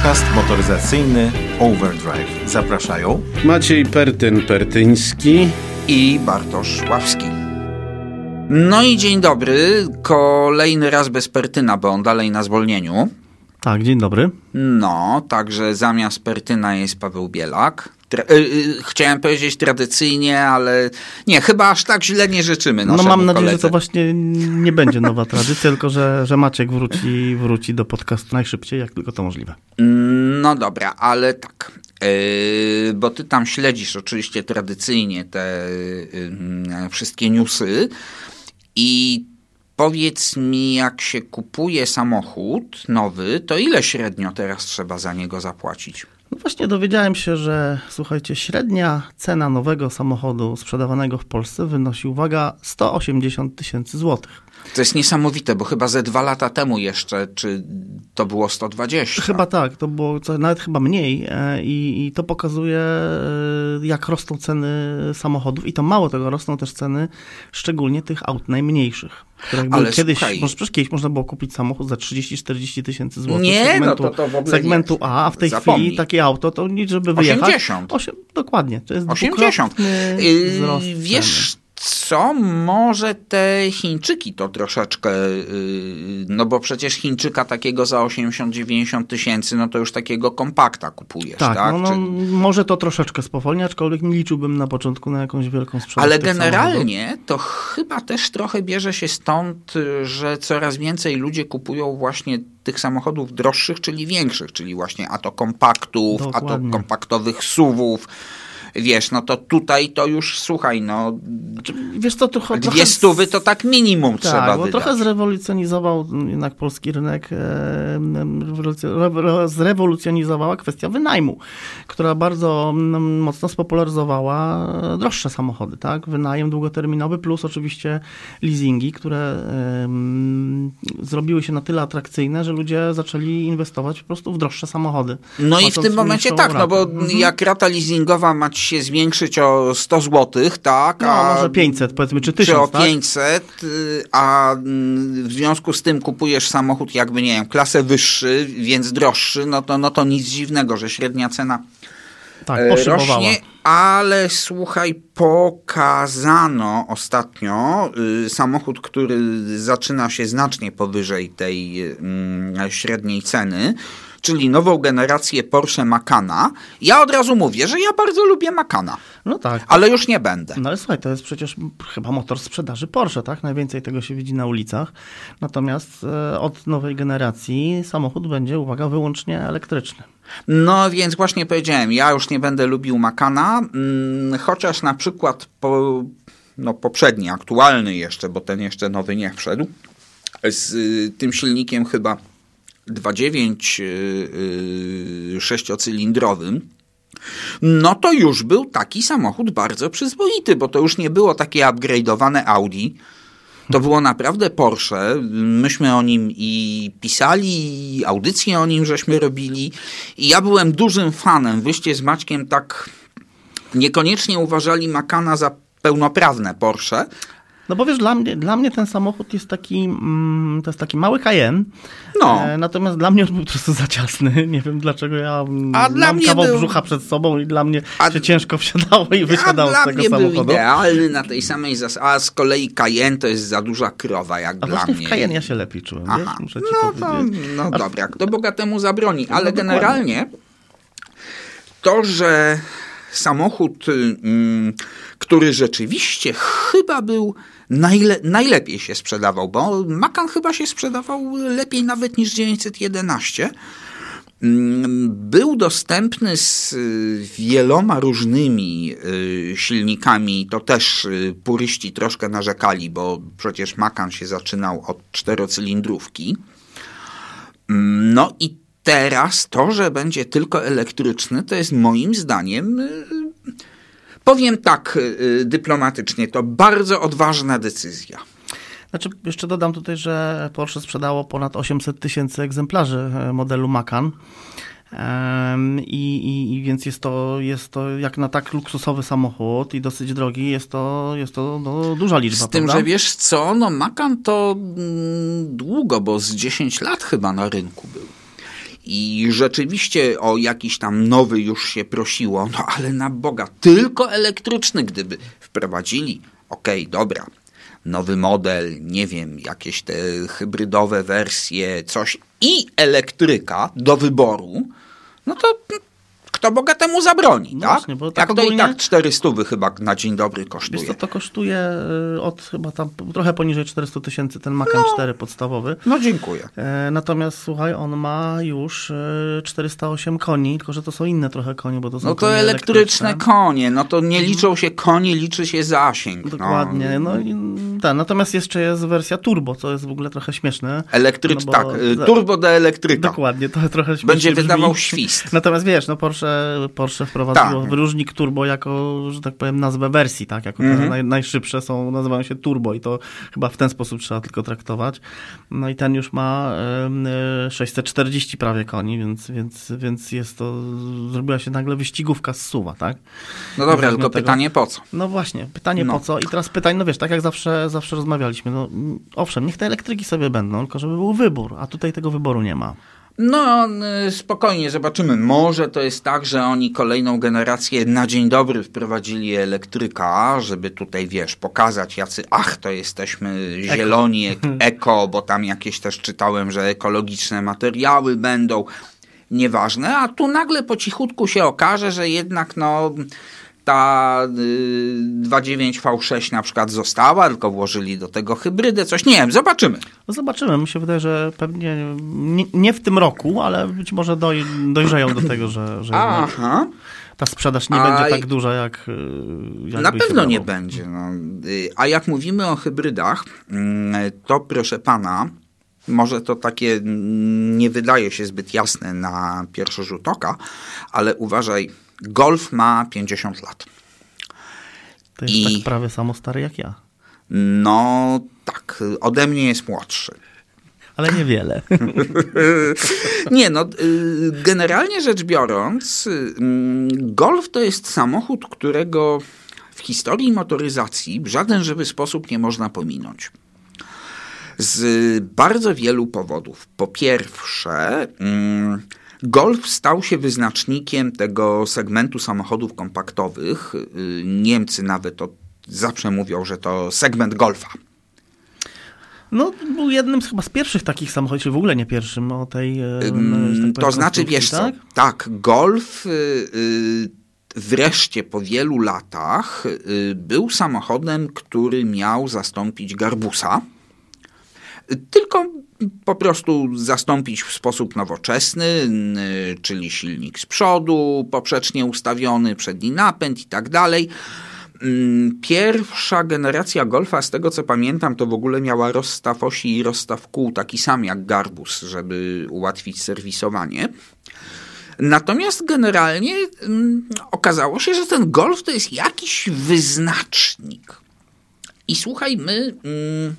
Podcast motoryzacyjny Overdrive. Zapraszają Maciej Pertyn-Pertyński i Bartosz Ławski. No i dzień dobry. Kolejny raz bez Pertyna, bo on dalej na zwolnieniu. Tak, dzień dobry. No, także zamiast Pertyna jest Paweł Bielak. Tra- y, y, chciałem powiedzieć tradycyjnie, ale nie, chyba aż tak źle nie życzymy No mam nadzieję, koledze. że to właśnie nie będzie nowa tradycja, tylko że, że Maciek wróci, wróci do podcastu najszybciej, jak tylko to możliwe. No dobra, ale tak. Yy, bo ty tam śledzisz oczywiście tradycyjnie te yy, wszystkie newsy i powiedz mi, jak się kupuje samochód nowy, to ile średnio teraz trzeba za niego zapłacić? No właśnie dowiedziałem się, że słuchajcie, średnia cena nowego samochodu sprzedawanego w Polsce wynosi, uwaga, 180 tysięcy złotych. To jest niesamowite, bo chyba ze dwa lata temu jeszcze, czy to było 120? Chyba tak, to było co, nawet chyba mniej e, i, i to pokazuje, e, jak rosną ceny samochodów i to mało tego, rosną też ceny szczególnie tych aut najmniejszych. Ale kiedyś, słuchaj- może, przecież kiedyś można było kupić samochód za 30-40 tysięcy złotych. Nie, no segmentu, to- to w ogóle segmentu nie. A, a w tej Zapomnij. chwili takie auto to nic, żeby wyjechać. 80. Osiem, dokładnie, to jest 80. dwukrotny Yy, wzrost Wiesz co, może te Chińczyki to troszeczkę, yy, no bo przecież Chińczyka takiego za 80-90 tysięcy, no to już takiego kompakta kupujesz, Tak, tak? no, no, Czy- może to troszeczkę spowolni, aczkolwiek nie liczyłbym na początku na jakąś wielką sprzedaż Ale tych samochodów. generalnie to chyba też trochę bierze się stąd, y, że coraz więcej ludzie kupują właśnie tych samochodów droższych, czyli większych, czyli właśnie a to kompaktów, a to Dokładnie. kompaktowych SUVów. Wiesz, no to tutaj to już, słuchaj, no Wiesz trochę, dwie trochę stówy to tak minimum trzeba Tak, bo wydać. trochę zrewolucjonizował jednak polski rynek, e, rewolucjo- re- zrewolucjonizowała kwestia wynajmu, która bardzo mm, mocno spopularyzowała droższe samochody, tak? Wynajem długoterminowy plus oczywiście leasingi, które zrobiły się na tyle atrakcyjne, że ludzie zaczęli inwestować po prostu w droższe samochody. No i w tym momencie tak, no bo. Mhm. jak rata leasingowa ma ci się zwiększyć o 100 zł, tak? No, a może 500 powiedzmy, czy czy o 1000, tak? 500, y, a mm, w związku z tym kupujesz samochód jakby, nie wiem, klasę wyższy, więc droższy, no to, no to nic dziwnego, że średnia cena Tak, e, rośnie, ale słuchaj, pokazano ostatnio y, samochód, który zaczyna się znacznie powyżej tej mm, średniej ceny, czyli nową generację Porsche Macana. Ja od razu mówię, że ja bardzo lubię Macana, No tak. ale już nie będę. No ale słuchaj, to jest przecież chyba motor sprzedaży Porsche, tak? Najwięcej tego się widzi na ulicach. Natomiast e, od nowej generacji samochód będzie, uwaga, wyłącznie elektryczny. No więc właśnie powiedziałem, ja już nie będę lubił Macana, mm, chociaż na przykład po, no, poprzedni, aktualny jeszcze, bo ten jeszcze nowy nie wszedł, z y, tym silnikiem chyba 2.9 y, y, sześciocylindrowym, no to już był taki samochód bardzo przyzwoity, bo to już nie było takie upgrade'owane Audi, to było naprawdę Porsche. Myśmy o nim i pisali, i audycje o nim żeśmy robili. I ja byłem dużym fanem. Wyście z Maćkiem tak niekoniecznie uważali Macana za pełnoprawne Porsche. No bo wiesz, dla mnie, dla mnie ten samochód jest taki, mm, to jest taki mały Cayenne. No. E, natomiast dla mnie on był po prostu za ciasny. Nie wiem dlaczego ja A dla mam mnie kawał był- brzucha przed sobą i dla mnie A- się ciężko wsiadało i A wysiadało dla z tego mnie był samochodu. idealny na tej samej zasadzie. A z kolei Cayenne to jest za duża krowa, jak A dla mnie. w Cayenne ja się lepiej czułem, Aha, wiesz? Muszę ci no to, powiedzieć. no A- dobra, kto bogatemu zabroni. Ale dokładnie. generalnie to, że samochód, mm, który rzeczywiście chyba był najle najlepiej się sprzedawał, bo Macan chyba się sprzedawał lepiej nawet niż 911. Mm, Był dostępny z y, wieloma różnymi y, silnikami. To też y, puryści troszkę narzekali, bo przecież Macan się zaczynał od czterocylindrówki. Mm, No i teraz to, że będzie tylko elektryczny, to jest moim zdaniem, y, powiem tak y, dyplomatycznie, to bardzo odważna decyzja. Znaczy, jeszcze dodam tutaj, że Porsche sprzedało ponad 800 tysięcy egzemplarzy e, modelu Macan. I, i, I więc jest to, jest to jak na tak luksusowy samochód i dosyć drogi, jest to, jest to no, duża liczba. Z tym, prawda? że wiesz co, no Macan to mm, długo, bo z 10 lat chyba na rynku był. I rzeczywiście o jakiś tam nowy już się prosiło, no ale na Boga, tylko elektryczny, gdyby wprowadzili, okej, okay, dobra, nowy model, nie wiem, jakieś te hybrydowe wersje, coś i elektryka do wyboru, no to kto bogatemu zabroni, No tak? właśnie, bo tak Jak to i ogólnie- tak 400 chyba na dzień dobry Wiesz kosztuje. co, to kosztuje y, od chyba tam trochę poniżej 400 tysięcy ten Macan 4 podstawowy. No dziękuję. E, Natomiast słuchaj, on ma już e, 408 koni, tylko że to są inne trochę konie, bo to są No to konie elektryczne konie, no to nie liczą się konie, liczy się zasięg. no. Dokładnie. No, i tak, natomiast jeszcze jest wersja turbo, co jest w ogóle trochę śmieszne. Elektrycz, No tak, y, turbo do elektryka. Dokładnie, to trochę śmiesznie Będzie brzmi. wydawał świst. Natomiast wiesz, no Porsche, Porsche wprowadziło Tak. wyróżnik turbo jako, że tak powiem, nazwę wersji, tak? Jako te Mhm. naj, najszybsze są, nazywają się turbo i to chyba w ten sposób trzeba tylko traktować. No i ten już ma e, 640 prawie koni, więc, więc, więc jest to, zrobiła się nagle wyścigówka z suwa, tak? No dobra, tylko tego- pytanie po co? No właśnie, pytanie No. po co? I teraz pytań, no wiesz, tak jak zawsze, zawsze rozmawialiśmy, no owszem, niech te elektryki sobie będą, tylko żeby był wybór, a tutaj tego wyboru nie ma. No, y, spokojnie, zobaczymy. Może to jest tak, że oni kolejną generację na dzień dobry wprowadzili elektryka, żeby tutaj, wiesz, pokazać jacy, ach, to jesteśmy zieloni, ek- eko, bo tam jakieś też czytałem, że ekologiczne materiały będą. Nieważne, a tu nagle po cichutku się okaże, że jednak no ta y, 2.9 V6 na przykład została, tylko włożyli do tego hybrydę, coś, nie wiem, zobaczymy. No zobaczymy, mi się wydaje, że pewnie nie, nie w tym roku, ale być może doj, dojrzeją do tego, że, że Aha. ta sprzedaż nie A będzie tak duża, jak, y, jak Na pewno nie będzie. No. Y, A jak mówimy o hybrydach, mm, to proszę pana, może to takie nie wydaje się zbyt jasne na pierwszy rzut oka, ale uważaj, Golf ma 50 lat. To jest i- tak prawie samo stary jak ja. No tak, ode mnie jest młodszy. Ale niewiele. Nie, no y, generalnie rzecz biorąc, y, mm, Golf to jest samochód, którego w historii motoryzacji w żaden żywy sposób nie można pominąć. Z bardzo wielu powodów. Po pierwsze, mm, Golf stał się wyznacznikiem tego segmentu samochodów kompaktowych. Y, Niemcy nawet to zawsze mówią, że to segment Golfa. No, był jednym z chyba z pierwszych takich samochodów, czy w ogóle nie pierwszym o tej. e, tak to znaczy, wiesz co, tak? tak, Golf y, y, wreszcie po wielu latach był samochodem, który miał zastąpić Garbusa. Tylko po prostu zastąpić w sposób nowoczesny, czyli silnik z przodu, poprzecznie ustawiony, przedni napęd i tak dalej. Mm, Pierwsza generacja Golfa, z tego co pamiętam, to w ogóle miała rozstaw osi i rozstaw kół taki sam jak Garbus, żeby ułatwić serwisowanie. Natomiast generalnie mm, okazało się, że ten Golf to jest jakiś wyznacznik. I słuchaj, my mm,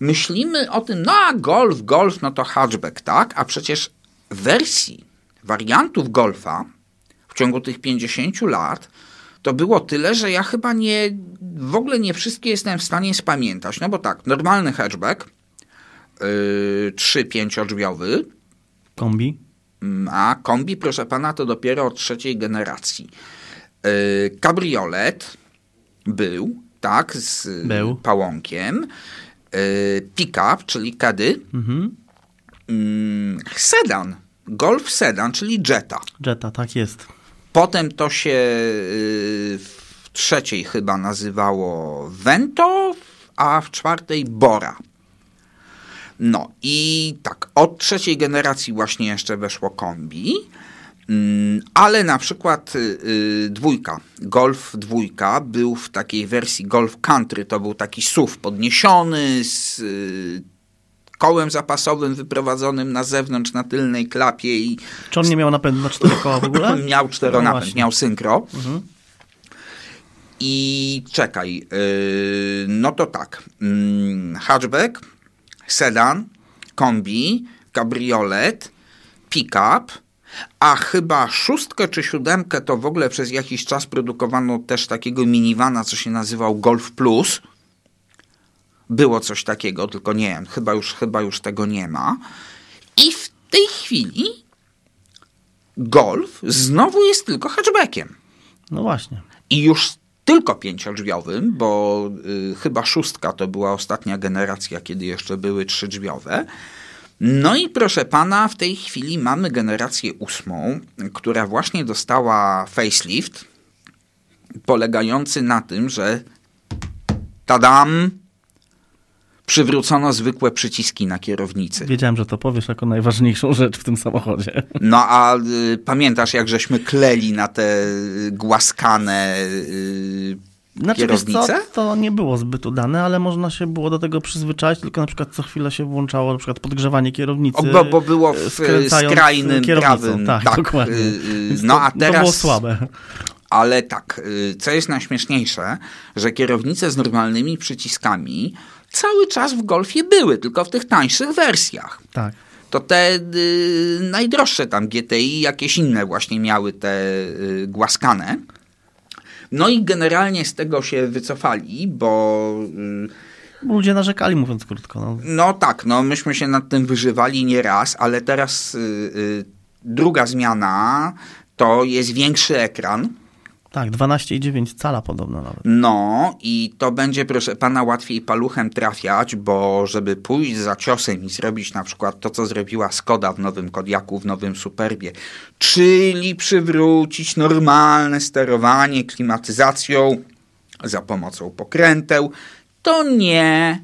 myślimy o tym, no a Golf, Golf, no to hatchback, tak? A przecież wersji, wariantów Golfa w ciągu tych 50 lat to było tyle, że ja chyba nie, w ogóle nie wszystkie jestem w stanie spamiętać. No bo tak, normalny hatchback, yy, 3-5 drzwiowy, Kombi. Mm, a kombi, proszę pana, to dopiero od trzeciej generacji. Yy, Kabriolet był, tak, z Był. pałąkiem. Yy, Pick-up, czyli kady. Mhm. Mm, Sedan, Golf Sedan, czyli Jetta. Jetta, tak jest. Potem to się yy, w trzeciej chyba nazywało Vento, a w czwartej Bora. No i tak, od trzeciej generacji właśnie jeszcze weszło kombi, ale na przykład yy, dwójka, Golf dwójka był w takiej wersji Golf Country, to był taki SUV podniesiony z yy, kołem zapasowym wyprowadzonym na zewnątrz na tylnej klapie i Czy on nie miał napędu na cztery koła w ogóle? Miał czteronapęd, No miał synchro. Mhm. I czekaj, yy, no to tak. Mm, hatchback, sedan, kombi, kabriolet, pick-up, a chyba szóstkę czy siódemkę to w ogóle przez jakiś czas produkowano też takiego minivana, co się nazywał Golf Plus. Było coś takiego, tylko nie wiem, chyba już, chyba już tego nie ma. I w tej chwili Golf znowu jest tylko hatchbackiem. No właśnie. I już tylko pięciodrzwiowym, bo y, chyba szóstka to była ostatnia generacja, kiedy jeszcze były trzydrzwiowe. No i proszę pana, w tej chwili mamy generację ósmą, która właśnie dostała facelift, polegający na tym, że tadam, przywrócono zwykłe przyciski na kierownicy. Wiedziałem, że to powiesz jako najważniejszą rzecz w tym samochodzie. No a y, pamiętasz, jak żeśmy kleli na te y, głaskane y, Znaczy, wiesz co, to nie było zbyt udane, ale można się było do tego przyzwyczaić, tylko na przykład co chwilę się włączało na przykład podgrzewanie kierownicy. O, bo, bo było w skręcając skrajnym kierownicą. prawym. Tak, dokładnie. y, y, Więc no to, a teraz. To było słabe. Ale tak, co jest najśmieszniejsze, że kierownice z normalnymi przyciskami cały czas w Golfie były, tylko w tych tańszych wersjach. Tak. To te y, najdroższe tam GTI, jakieś inne właśnie miały te y, głaskane. No i generalnie z tego się wycofali, bo y, Ludzie narzekali, mówiąc krótko. No. no tak, no myśmy się nad tym wyżywali nieraz, ale teraz y, y, druga zmiana to jest większy ekran. Tak, 12,9 cala podobno nawet. No i to będzie, proszę pana, łatwiej paluchem trafiać, bo żeby pójść za ciosem i zrobić na przykład to, co zrobiła Skoda w nowym Kodiaku, w nowym Superbie, czyli przywrócić normalne sterowanie klimatyzacją za pomocą pokręteł, to nie.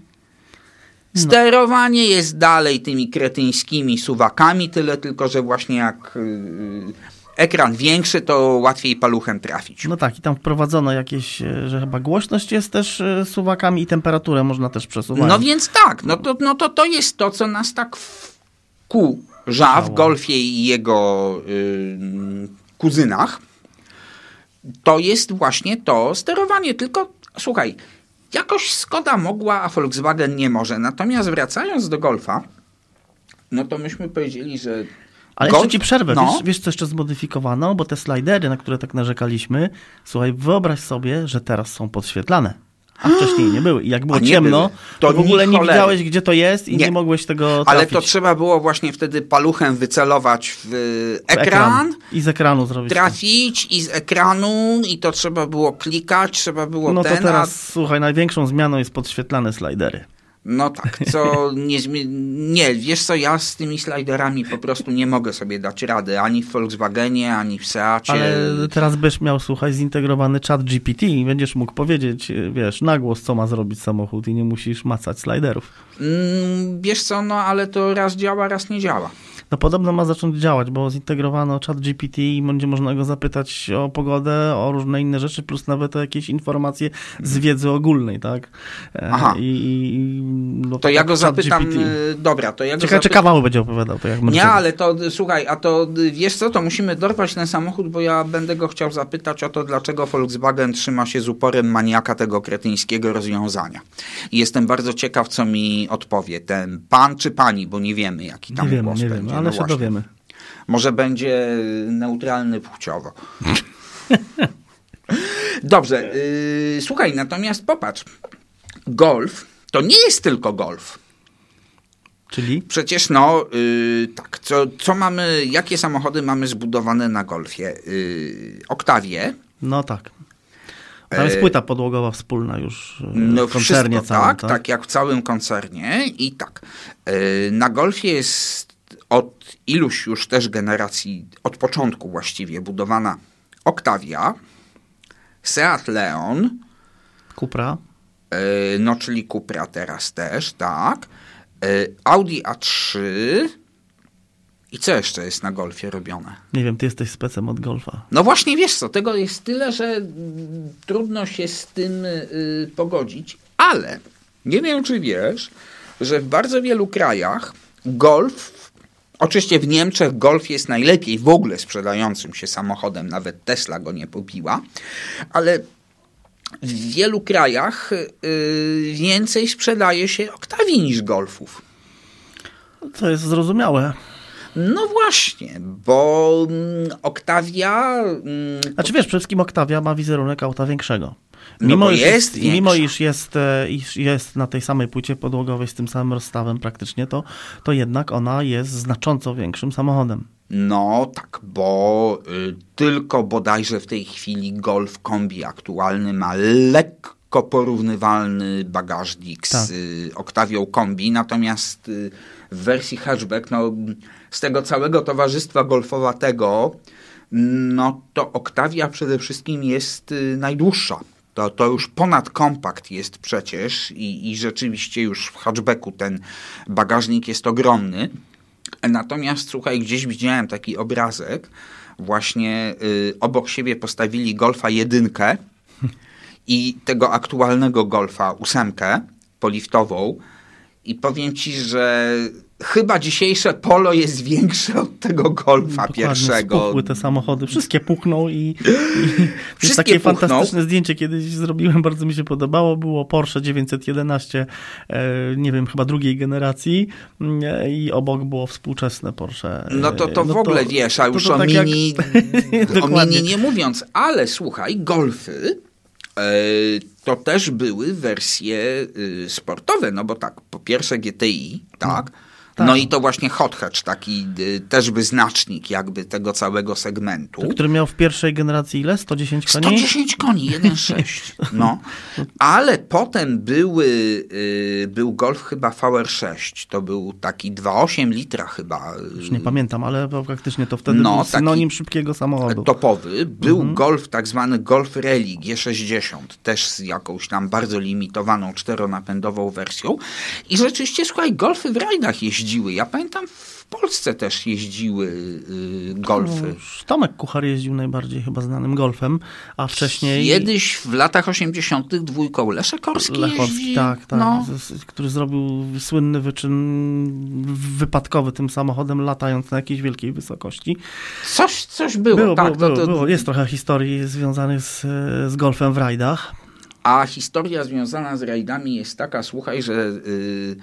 Sterowanie jest dalej tymi kretyńskimi suwakami, tyle tylko, że właśnie jak yy, ekran większy, to łatwiej paluchem trafić. No tak, i tam wprowadzono jakieś, e, że chyba głośność jest też e, suwakami i temperaturę można też przesuwać. No więc tak, no to, no to to jest to, co nas tak wkurza w Golfie i jego y, kuzynach. To jest właśnie to sterowanie. Tylko słuchaj, jakoś Skoda mogła, a Volkswagen nie może. Natomiast wracając do Golfa, no to myśmy powiedzieli, że Ale Golf- jeszcze ci przerwę, no. wiesz, wiesz co jeszcze zmodyfikowano? Bo te slidery, na które tak narzekaliśmy, słuchaj, wyobraź sobie, że teraz są podświetlane. A wcześniej nie były. I jak było A ciemno, były. to, To w ogóle ni nie cholery. widziałeś, gdzie to jest i nie, Nie. mogłeś tego Ale trafić. to trzeba było właśnie wtedy paluchem wycelować w w ekran, I z ekranu zrobić. to. trafić i z ekranu i to trzeba było klikać, trzeba było No to ten, a teraz, słuchaj, największą zmianą jest podświetlane slidery. No tak, co nie, nie, wiesz co, ja z tymi sliderami po prostu nie mogę sobie dać rady, ani w Volkswagenie, ani w Seacie. Ale teraz byś miał, słuchaj, zintegrowany chat GPT i będziesz mógł powiedzieć, wiesz, na głos, co ma zrobić samochód i nie musisz macać sliderów. Mm, wiesz co, no ale to raz działa, raz nie działa. No podobno ma zacząć działać, bo zintegrowano chat GPT i będzie można go zapytać o pogodę, o różne inne rzeczy, plus nawet o jakieś informacje z wiedzy ogólnej, tak? E, Aha. I, i, no To ja go chat zapytam, GPT. y, dobra, to ja go Ciekawe, czy zapytam. kawały będzie opowiadał, to jak Nie, ale to słuchaj, a to y, wiesz co, to musimy dorwać ten samochód, bo ja będę go chciał zapytać o to, dlaczego Volkswagen trzyma się z uporem maniaka tego kretyńskiego rozwiązania. I jestem bardzo ciekaw, co mi odpowie ten pan czy pani, bo nie wiemy, jaki tam Nie wiemy, głos nie będzie. wiemy, ale no się właśnie. dowiemy. Może będzie neutralny płciowo. Dobrze, yy, słuchaj, natomiast popatrz. Golf to nie jest tylko golf. Czyli? Przecież no, yy, tak, co, co mamy, jakie samochody mamy zbudowane na golfie? Yy, Oktawie, No tak. Tam jest E, płyta podłogowa wspólna już e, no w koncernie wszystko, całym, tak, tak, jak w całym koncernie i tak. Yy, na golfie jest od iluś już też generacji, od początku właściwie budowana Octavia, Seat Leon, Cupra. Yy, no czyli Cupra teraz też, tak. Yy, Audi A3 i co jeszcze jest na Golfie robione? Nie wiem, ty jesteś specem od golfa. No właśnie, wiesz co, tego jest tyle, że trudno się z tym y, pogodzić, ale nie wiem, czy wiesz, że w bardzo wielu krajach golf, oczywiście w Niemczech golf jest najlepiej w ogóle sprzedającym się samochodem, nawet Tesla go nie pobiła, ale w wielu krajach y, więcej sprzedaje się Octavii niż golfów. To jest zrozumiałe. No właśnie, bo mm, Octavia... mm, Znaczy wiesz, przede wszystkim Octavia ma wizerunek auta większego. No bo iż jest mimo iż jest, e, iż jest na tej samej płycie podłogowej z tym samym rozstawem praktycznie, to, to jednak ona jest znacząco większym samochodem. No tak, bo y, tylko bodajże w tej chwili Golf Kombi aktualny ma lekko porównywalny bagażnik Tak. z y, Octavią Kombi, natomiast y, w wersji hatchback, no, z tego całego towarzystwa golfowatego, no to Octavia przede wszystkim jest y, najdłuższa. To, to już ponad kompakt jest przecież i, i rzeczywiście już w hatchbacku ten bagażnik jest ogromny. Natomiast słuchaj, gdzieś widziałem taki obrazek, właśnie y, obok siebie postawili Golfa jedynkę i tego aktualnego Golfa ósemkę poliftową i powiem ci, że chyba dzisiejsze Polo jest większe od tego Golfa Dokładnie, pierwszego. Spuchły te samochody, wszystkie pukną i, i Wszystkie takie puchną. fantastyczne zdjęcie kiedyś zrobiłem, bardzo mi się podobało, było Porsche 911, e, nie wiem, chyba drugiej generacji e, i obok było współczesne Porsche. e, No to, to w ogóle wiesz, a to już to o, tak jak- mini, o Dokładnie. mini nie mówiąc, ale słuchaj, golfy e, to też były wersje y, sportowe, no bo tak, po pierwsze GTI, tak, tak. no i to właśnie hot hatch, taki y, też wyznacznik jakby tego całego segmentu. Który miał w pierwszej generacji ile? 110 koni? 110 koni, 1.6. No. Ale potem były, y, był Golf chyba VR6. To był taki 2,8 litra chyba. Już nie pamiętam, ale faktycznie to wtedy No, był synonim szybkiego samochodu. topowy. Był Mhm. Golf, tak zwany Golf Rally G60, też z jakąś tam bardzo limitowaną czteronapędową wersją. I rzeczywiście, słuchaj, Golfy w rajdach jeździły. Ja pamiętam, w Polsce też jeździły y, Golfy. No, Tomek Kuchar jeździł najbardziej chyba znanym golfem, a wcześniej... Kiedyś w latach 80. dwójką Leszek Korski Lechowski, jeździ. tak, tak, No. który zrobił słynny wyczyn wypadkowy tym samochodem, latając na jakiejś wielkiej wysokości. Coś, coś było, Było, tak. było, to, to, było. Jest trochę historii związanych z, z golfem w rajdach. A historia związana z rajdami jest taka, słuchaj, że y,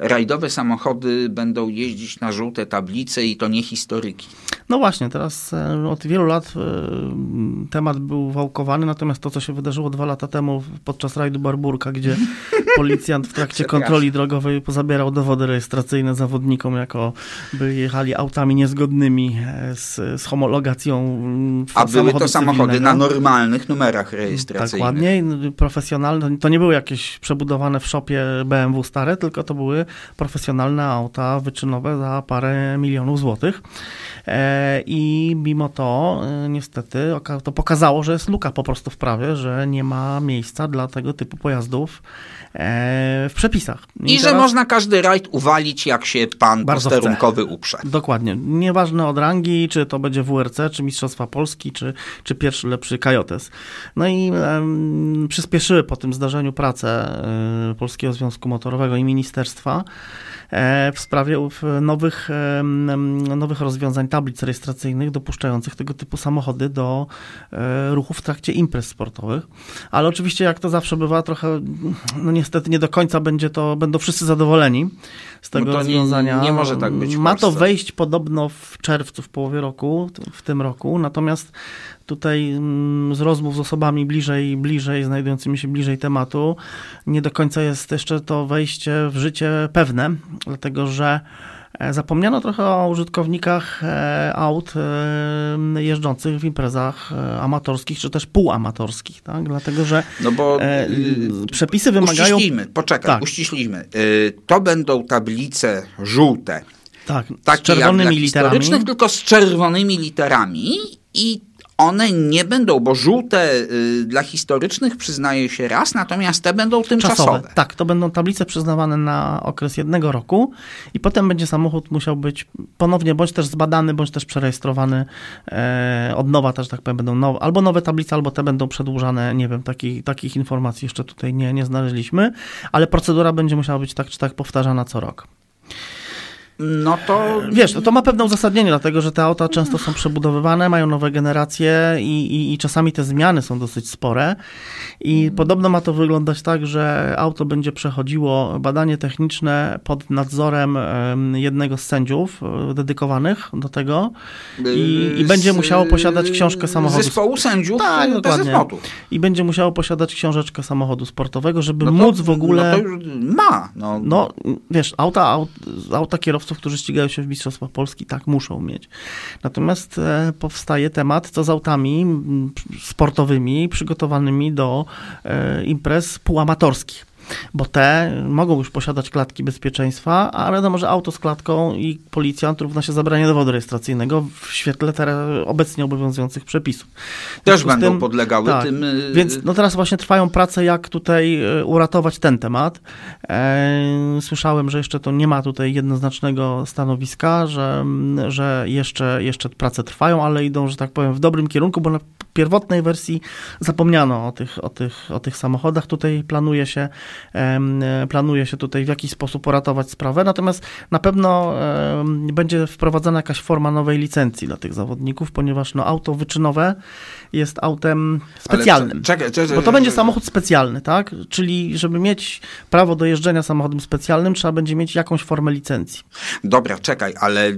rajdowe samochody będą jeździć na żółte tablice i to nie historyki. No właśnie, teraz e, od wielu lat e, temat był wałkowany, natomiast to, co się wydarzyło dwa lata temu podczas rajdu Barburka, gdzie policjant w trakcie kontroli drogowej pozabierał dowody rejestracyjne zawodnikom, jako by jechali autami niezgodnymi e, z, z homologacją mm, A były to samochody cywilnego. na normalnych numerach rejestracyjnych. Tak, ładnie, profesjonalne. To nie były jakieś przebudowane w szopie BMW stare, tylko to były profesjonalne auta wyczynowe za parę milionów złotych. E, I mimo to e, niestety to pokazało, że jest luka po prostu w prawie, że nie ma miejsca dla tego typu pojazdów e, w przepisach. I że teraz- można każdy rajd uwalić, jak się pan Bardzo posterunkowy uprze. Dokładnie. Nieważne od rangi, czy to będzie WRC, czy Mistrzostwa Polski, czy, czy pierwszy lepszy Kajotes. No i em, przyspieszyły po tym zdarzeniu prace e, Polskiego Związku Motorowego i Ministerstwa e, w sprawie nowych, nowych rozwiązań tablic rejestracyjnych dopuszczających tego typu samochody do e, ruchu w trakcie imprez sportowych. Ale oczywiście, jak to zawsze bywa, trochę, no niestety nie do końca będzie to, będą wszyscy zadowoleni z tego No to nie- rozwiązania. nie może tak być Ma to wejść podobno w czerwcu, w połowie roku, w tym roku, natomiast tutaj mm, z rozmów z osobami bliżej, bliżej, znajdującymi się bliżej tematu, nie do końca jest jeszcze to wejście w życie pewne, dlatego że e, Zapomniano trochę o użytkownikach e, aut e, jeżdżących w imprezach amatorskich, czy też półamatorskich, tak? dlatego że No bo y, przepisy wymagają... uściślimy, poczekaj, Tak. Y, to będą tablice żółte, Tak, z czerwonymi literami. tylko z czerwonymi literami i one nie będą, bo żółte y, dla historycznych przyznaje się raz, natomiast te będą tymczasowe. Tak, to będą tablice przyznawane na okres jednego roku i potem będzie samochód musiał być ponownie bądź też zbadany, bądź też przerejestrowany e, od nowa, też tak powiem, będą nowe, albo nowe tablice, albo te będą przedłużane, nie wiem, taki, takich informacji jeszcze tutaj nie, nie znaleźliśmy, ale procedura będzie musiała być tak czy tak powtarzana co rok. No to Wiesz, to ma pewne uzasadnienie, dlatego że te auta często są przebudowywane, mają nowe generacje i, i, i czasami te zmiany są dosyć spore. I podobno ma to wyglądać tak, że auto będzie przechodziło badanie techniczne pod nadzorem em, jednego z sędziów e, dedykowanych do tego i, i będzie musiało posiadać książkę samochodu. Zespołu sędziów Tak, tak, dokładnie. I będzie musiało posiadać książeczkę samochodu sportowego, żeby No to- móc w ogóle. No to już ma. No, No, wiesz, auta, aut, auta kierowców którzy ścigają się w Mistrzostwach Polski, tak muszą mieć. Natomiast e, powstaje temat, co z autami sportowymi przygotowanymi do e, imprez półamatorskich bo te mogą już posiadać klatki bezpieczeństwa, ale wiadomo, że auto z klatką i policjant równa się zabranie dowodu rejestracyjnego w świetle obecnie obowiązujących przepisów. Też będą tym- podlegały tak, tym. y, Więc no teraz właśnie trwają prace, jak tutaj e, uratować ten temat. E, Słyszałem, że jeszcze to nie ma tutaj jednoznacznego stanowiska, że, że jeszcze, jeszcze prace trwają, ale idą, że tak powiem, w dobrym kierunku, bo na pierwotnej wersji zapomniano o tych, o tych, o tych samochodach. Tutaj planuje się, planuje się tutaj w jakiś sposób uratować sprawę, natomiast na pewno będzie wprowadzana jakaś forma nowej licencji dla tych zawodników, ponieważ no, auto wyczynowe jest autem specjalnym. Czekaj, czekaj, Bo to będzie samochód specjalny, tak? Czyli żeby mieć prawo do jeżdżenia samochodem specjalnym, trzeba będzie mieć jakąś formę licencji. Dobra, czekaj, ale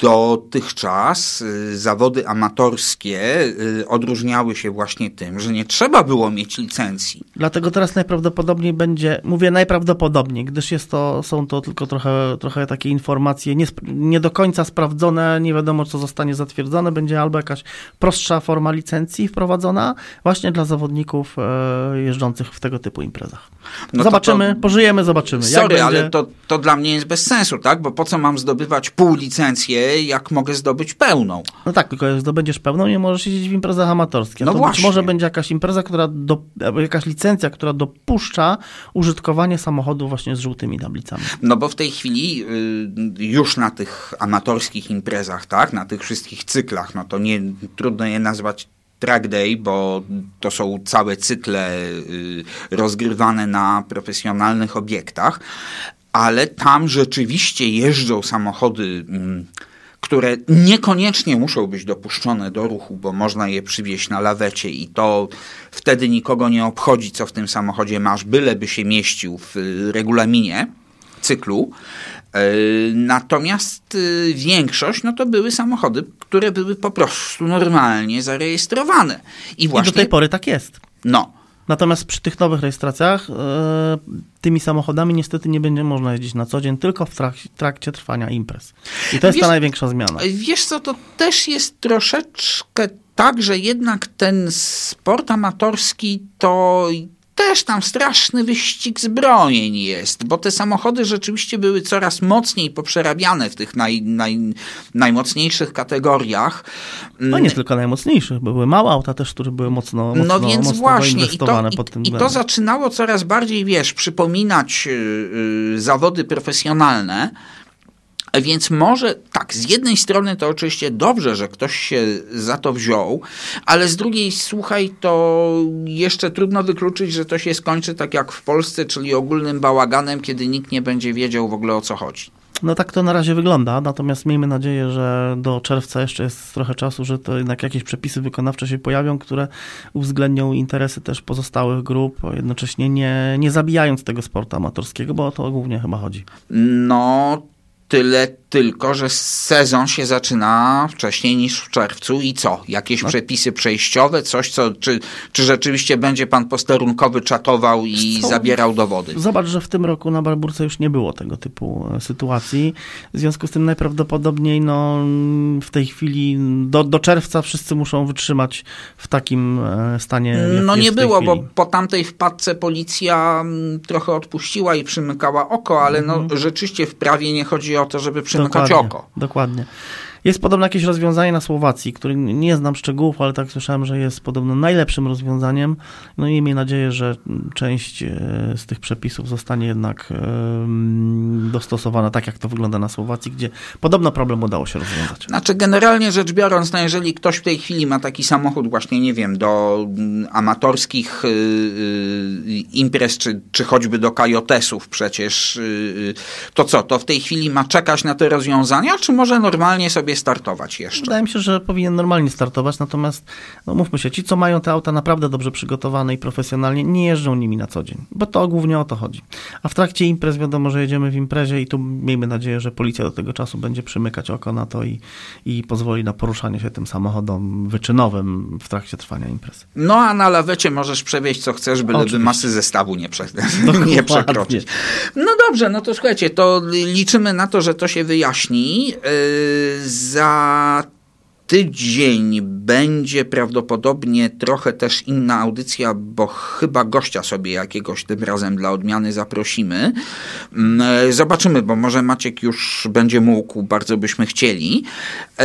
dotychczas y, zawody amatorskie y, odróżniały się właśnie tym, że nie trzeba było mieć licencji. Dlatego teraz najprawdopodobniej będzie, mówię najprawdopodobniej, gdyż jest to, są to tylko trochę, trochę takie informacje nie, nie do końca sprawdzone, nie wiadomo co zostanie zatwierdzone, będzie albo jakaś prostsza forma licencji wprowadzona właśnie dla zawodników e, jeżdżących w tego typu imprezach. No to zobaczymy, to- pożyjemy, zobaczymy. Sorry, ale to, to dla mnie jest bez sensu, tak? Bo po co mam zdobywać pół licencję, jak mogę zdobyć pełną? No tak, tylko jak zdobędziesz pełną, nie możesz siedzieć w imprezach amatorskich. No to właśnie. być może będzie jakaś impreza, która do, albo jakaś licencja, która dopuszcza użytkowanie samochodu właśnie z żółtymi tablicami. No bo w tej chwili y, już na tych amatorskich imprezach, tak, na tych wszystkich cyklach, no to nie trudno je nazwać track day, bo to są całe cykle y, rozgrywane na profesjonalnych obiektach, ale tam rzeczywiście jeżdżą samochody mm, które niekoniecznie muszą być dopuszczone do ruchu, bo można je przywieźć na lawecie i to wtedy nikogo nie obchodzi, co w tym samochodzie masz, byleby się mieścił w y, regulaminie cyklu. E, Natomiast y, większość no to były samochody, które były po prostu normalnie zarejestrowane. I I właśnie do tej pory tak jest. no, Natomiast przy tych nowych rejestracjach e, tymi samochodami niestety nie będzie można jeździć na co dzień, tylko w trak trakcie trwania imprez. I to jest Wiesz- ta największa zmiana. Wiesz co, to też jest troszeczkę tak, że jednak ten sport amatorski to też tam straszny wyścig zbrojeń jest, bo te samochody rzeczywiście były coraz mocniej poprzerabiane w tych naj, naj, najmocniejszych kategoriach. No nie tylko najmocniejszych, bo były małe auta też, które były mocno, mocno, No więc mocno właśnie, i to, i, i to zaczynało coraz bardziej, wiesz, przypominać y, y, zawody profesjonalne. Więc może tak, z jednej strony to oczywiście dobrze, że ktoś się za to wziął, ale z drugiej, słuchaj, to jeszcze trudno wykluczyć, że to się skończy tak jak w Polsce, czyli ogólnym bałaganem, kiedy nikt nie będzie wiedział w ogóle o co chodzi. No tak to na razie wygląda, natomiast miejmy nadzieję, że do czerwca jeszcze jest trochę czasu, że to jednak jakieś przepisy wykonawcze się pojawią, które uwzględnią interesy też pozostałych grup, jednocześnie nie, nie zabijając tego sportu amatorskiego, bo o to głównie chyba chodzi. No, tyle tylko, że sezon się zaczyna wcześniej niż w czerwcu i co? Jakieś No. przepisy przejściowe, coś co, czy, czy rzeczywiście będzie pan posterunkowy czatował i Co? zabierał dowody? Zobacz, że w tym roku na Barburce już nie było tego typu e, sytuacji. W związku z tym najprawdopodobniej no, w tej chwili do, do czerwca wszyscy muszą wytrzymać w takim e, stanie. No nie było, bo chwili. po tamtej wpadce policja mm, trochę odpuściła i przymykała oko, ale no rzeczywiście w prawie nie chodzi o to, żeby przymykać. Dokładnie, oko. Dokładnie. Jest podobno jakieś rozwiązanie na Słowacji, które nie znam szczegółów, ale tak słyszałem, że jest podobno najlepszym rozwiązaniem. No i miejmy nadzieję, że część e, z tych przepisów zostanie jednak em, dostosowana tak, jak to wygląda na Słowacji, gdzie podobno problem udało się rozwiązać. Znaczy, generalnie rzecz biorąc, no jeżeli ktoś w tej chwili ma taki samochód, właśnie nie wiem, do mm, amatorskich y, y, imprez, czy, czy choćby do kajotesów przecież, y, to co, to w tej chwili ma czekać na te rozwiązania, czy może normalnie sobie startować jeszcze. Wydaje mi się, że powinien normalnie startować, natomiast no mówmy się, ci, co mają te auta naprawdę dobrze przygotowane i profesjonalnie, nie jeżdżą nimi na co dzień, bo to głównie o to chodzi. A w trakcie imprez wiadomo, że jedziemy w imprezie i tu miejmy nadzieję, że policja do tego czasu będzie przymykać oko na to i, i pozwoli na poruszanie się tym samochodom wyczynowym w trakcie trwania imprez. No a na lawecie możesz przewieźć co chcesz, byleby Oczywiście. masy zestawu nie, prze, nie przekroczyć. No dobrze, no to słuchajcie, to liczymy na to, że to się wyjaśni. Yy, za tydzień będzie prawdopodobnie trochę też inna audycja, bo chyba gościa sobie jakiegoś tym razem dla odmiany zaprosimy. Mm, Zobaczymy, bo może Maciek już będzie mógł, bardzo byśmy chcieli. Yy,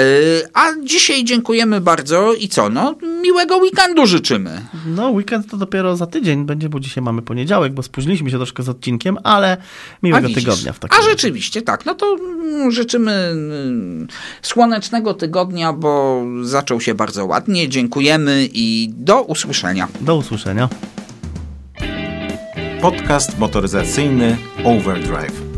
A dzisiaj dziękujemy bardzo i co? No, miłego weekendu życzymy. No, weekend to dopiero za tydzień będzie, bo dzisiaj mamy poniedziałek, bo spóźniliśmy się troszkę z odcinkiem, ale miłego tygodnia w takim A rzeczywiście, tak. No to mm, życzymy mm, słonecznego tygodnia, bo zaczął się bardzo ładnie. Dziękujemy i do usłyszenia. Do usłyszenia. Podcast motoryzacyjny Overdrive.